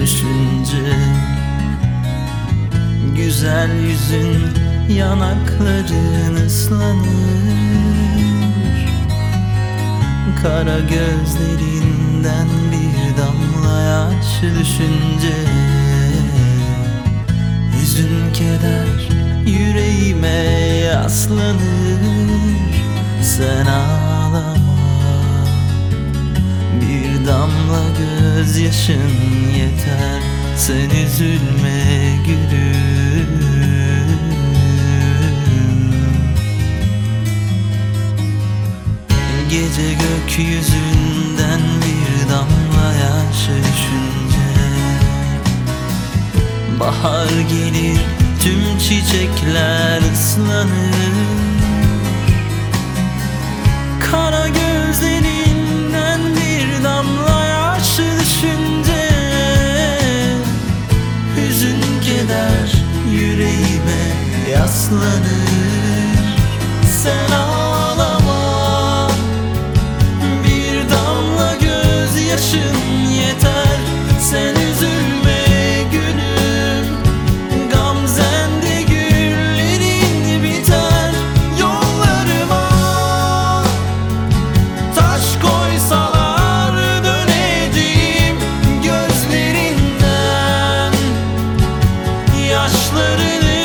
düşünce Güzel yüzün yanakların ıslanır Kara gözlerinden bir damla yaş düşünce Hüzün keder yüreğime yaslanır Sen ağlama Bir damla gözyaşın Sen üzülme gülüm. Gece gökyüzünden bir damla yaş düşünce. Bahar gelir tüm çiçekler ıslanır yaslanır. Sen ağlama bir damla gözyaşın yeter. Sen üzülme gülüm Gamzende güllerin biter. Yollarıma Taş koysalar döneceğim Gözlerinden. Yaşlarını